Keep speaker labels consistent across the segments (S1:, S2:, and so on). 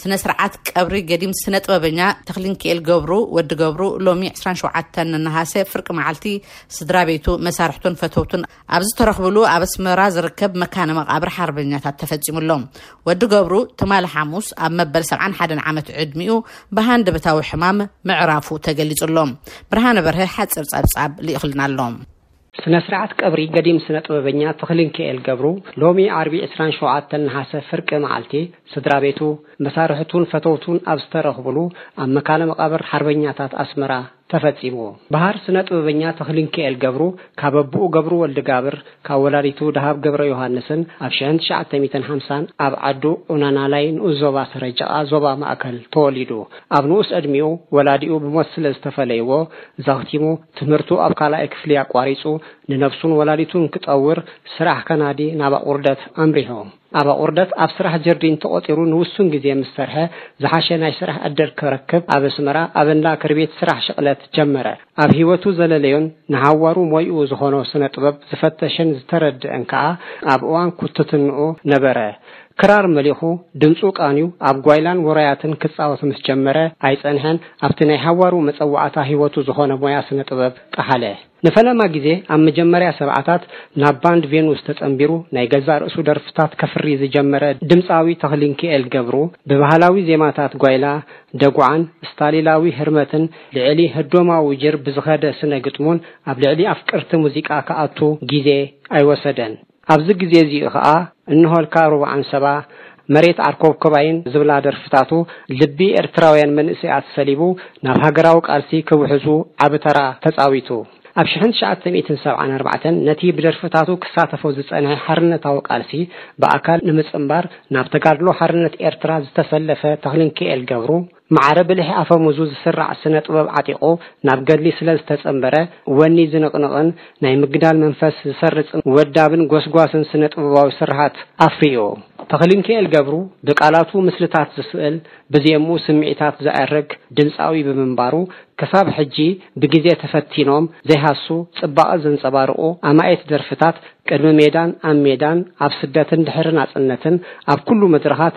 S1: ስነ ስርዓት ቀብሪ ገዲም ስነ ጥበበኛ ተክሊንክኤል ገብሩ ወዲ ገብሩ ሎሚ 27 ነሃሰ ፍርቂ መዓልቲ ስድራ ቤቱ መሳርሕቱን ፈተውቱን ኣብ ዝተረኽብሉ ኣብ ኣስመራ ዝርከብ መካነ መቃብር ሓርበኛታት ተፈፂሙሎም ወዲ ገብሩ ትማሊ ሓሙስ ኣብ መበል 71 ዓመት ዕድሚኡ ብሃንደበታዊ ሕማም ምዕራፉ ተገሊፁሎም ብርሃነ በርሀ ሓፅር ፀብፃብ ልኢኽልና
S2: ኣሎ ስነ-ስርዓት ቀብሪ ገዲም ስነ-ጥበበኛ ተኽልንኪኤል ገብሩ ሎሚ ዓርቢ ዕስራን ሸውዓተን ነሓሰ ፍርቂ መዓልቲ ስድራ ቤቱ፣ መሳርሕቱን ፈተውቱን ኣብ ዝተረኽብሉ ኣብ መካነ መቓብር ሓርበኛታት ኣስመራ ተፈጺሙ። በሃር ስነ-ጥበበኛ ተኽልንኪኤል ገብሩ ካብ ኣቡኡ ገብሩ ወልድጋብር ካብ ወላዲቱ ደሃብ ገብረዮሃንስን ኣብ ሽሕን ትሽዓተ ሚእትን ሓምሳን ኣብ ዓዱ ኡናናላይ ንኡስ ዞባ ሰረጀቓ ዞባ ማእከል ተወሊዱ ኣብ ንኡስ ዕድሚኡ ወላዲኡ ብሞት ስለ ዝተፈለይዎ ዘኽቲሙ ትምህርቱ ኣብ ካልኣይ ክፍሊ ኣቋሪጹ ንነብሱን ወላዲቱን ክጠውር ስራሕ ከናዲ ናብ ኣቑርደት ኣምሪሑ። ኣብ ኣቑርደት ኣብ ስራሕ ጀርዲን ተቖጺሩ ንውሱን ግዜ ምስ ሰርሐ ዝሓሸ ናይ ስራሕ ዕድል ክረክብ ኣብ ኣስመራ ኣብ እንዳ ክርቤት ስራሕ ሽቕለት ጀመረ። ኣብ ህይወቱ ዘለለዮን ንሃዋሩ ሞይኡ ዝኾኖ ስነ ጥበብ ዝፈተሸን ዝተረድእን ከኣ ኣብ እዋን ኩትትንኡ ነበረ። ክራር መሊኹ ድምጹ ቃንዩ ኣብ ጓይላን ውራያትን ክጻወት ምስ ጀመረ ኣይጸንሐን ኣብቲ ናይ ሃዋሩ መጸዋዕታ ህይወቱ ዝኾነ ሞያ ስነ ጥበብ ጠሓለ። ንፈለማ ግዜ ኣብ መጀመርያ ሰብዓታት ናብ ባንድ ቬኑስ ተጸንቢሩ ናይ ገዛእ ርእሱ ደርፍታት ከፍሪ ዝጀመረ ድምጻዊ ተኽሊንኪኤል ገብሩ ብባህላዊ ዜማታት ጓይላ፣ ደጉዓን ስታሊላዊ ህርመትን ልዕሊ ህዶማዊ ጅር ብዝኸደ ስነ ግጥሙን ኣብ ልዕሊ ኣፍቅርቲ ሙዚቃ ክኣቱ ግዜ ኣይወሰደን። ኣብዚ ግዜ እዚ ኸኣ እንሆልካ ሩባ ዓንሰባ፣ መሬት ዓርኮብኮባይን ዝብላ ደርፍታቱ ልቢ ኤርትራውያን መንእሰያት ሰሊቡ ናብ ሃገራዊ ቃልሲ ክውሕዙ ዓቢ ተራ ተጻዊቱ። ኣብ ሽሕን ትሽዓተ ሚእትን ሰብዓን ኣርባዕተን ነቲ ብደርፍታቱ ክሳተፎ ዝጸንሐ ሓርነታዊ ቃልሲ ብኣካል ንምጽንባር ናብ ተጋድሎ ሓርነት ኤርትራ ዝተሰለፈ ተኽልንኪኤል ገብሩ፣ ማዕረ ብልሒ ኣፈሙዙ ዝስራዕ ስነ ጥበብ ዓጢቑ ናብ ገድሊ ስለ ዝተጸንበረ፣ ወኒ ዝንቕንቕን ናይ ምግዳል መንፈስ ዝሰርጽን ወዳብን ጎስጓስን ስነ ጥበባዊ ስርሓት ኣፍርዩ። ተኽሊንኪኤል ገብሩ ብቃላቱ ምስልታት ዝስእል፣ ብዜምኡ ስምዒታት ዘዕርግ ድምጻዊ ብምንባሩ፣ ክሳብ ሕጂ ብግዜ ተፈቲኖም ዘይሃሱ ጽባቐ ዘንጸባርቑ ኣማኢት ደርፍታት ቅድሚ ሜዳን ኣብ ሜዳን ኣብ ስደትን ድሕሪ ናጽነትን ኣብ ኩሉ መድረኻት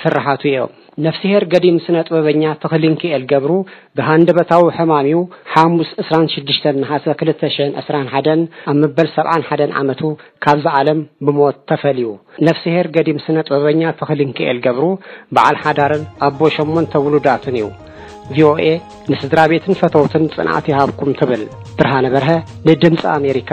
S2: ስርሓቱ እዮም። ነፍስሄር ገዲም ስነጥበበኛ ተኽሊንኪኤል ገብሩ ብሃንደበታዊ ሕማም'ዩ ሓሙስ ዕስራን ሽዱሽተን ነሓሰ ክልተ ሽሕን ዕስራን ሓደን ኣብ መበል ሰብዓን ሓደን ዓመቱ ካብዛ ዓለም ብሞት ተፈልዩ። ነፍስሄር ገዲም ስነጥበበኛ ተኽሊንኪኤል ገብሩ በዓል ሓዳርን ኣቦ ሸሞንተ ውሉዳትን እዩ። ቪኦኤ ንስድራቤትን ፈተውትን ጽንዓት ይሃብኩም ትብል። ብርሃነ በርሀ ንድምጺ ኣሜሪካ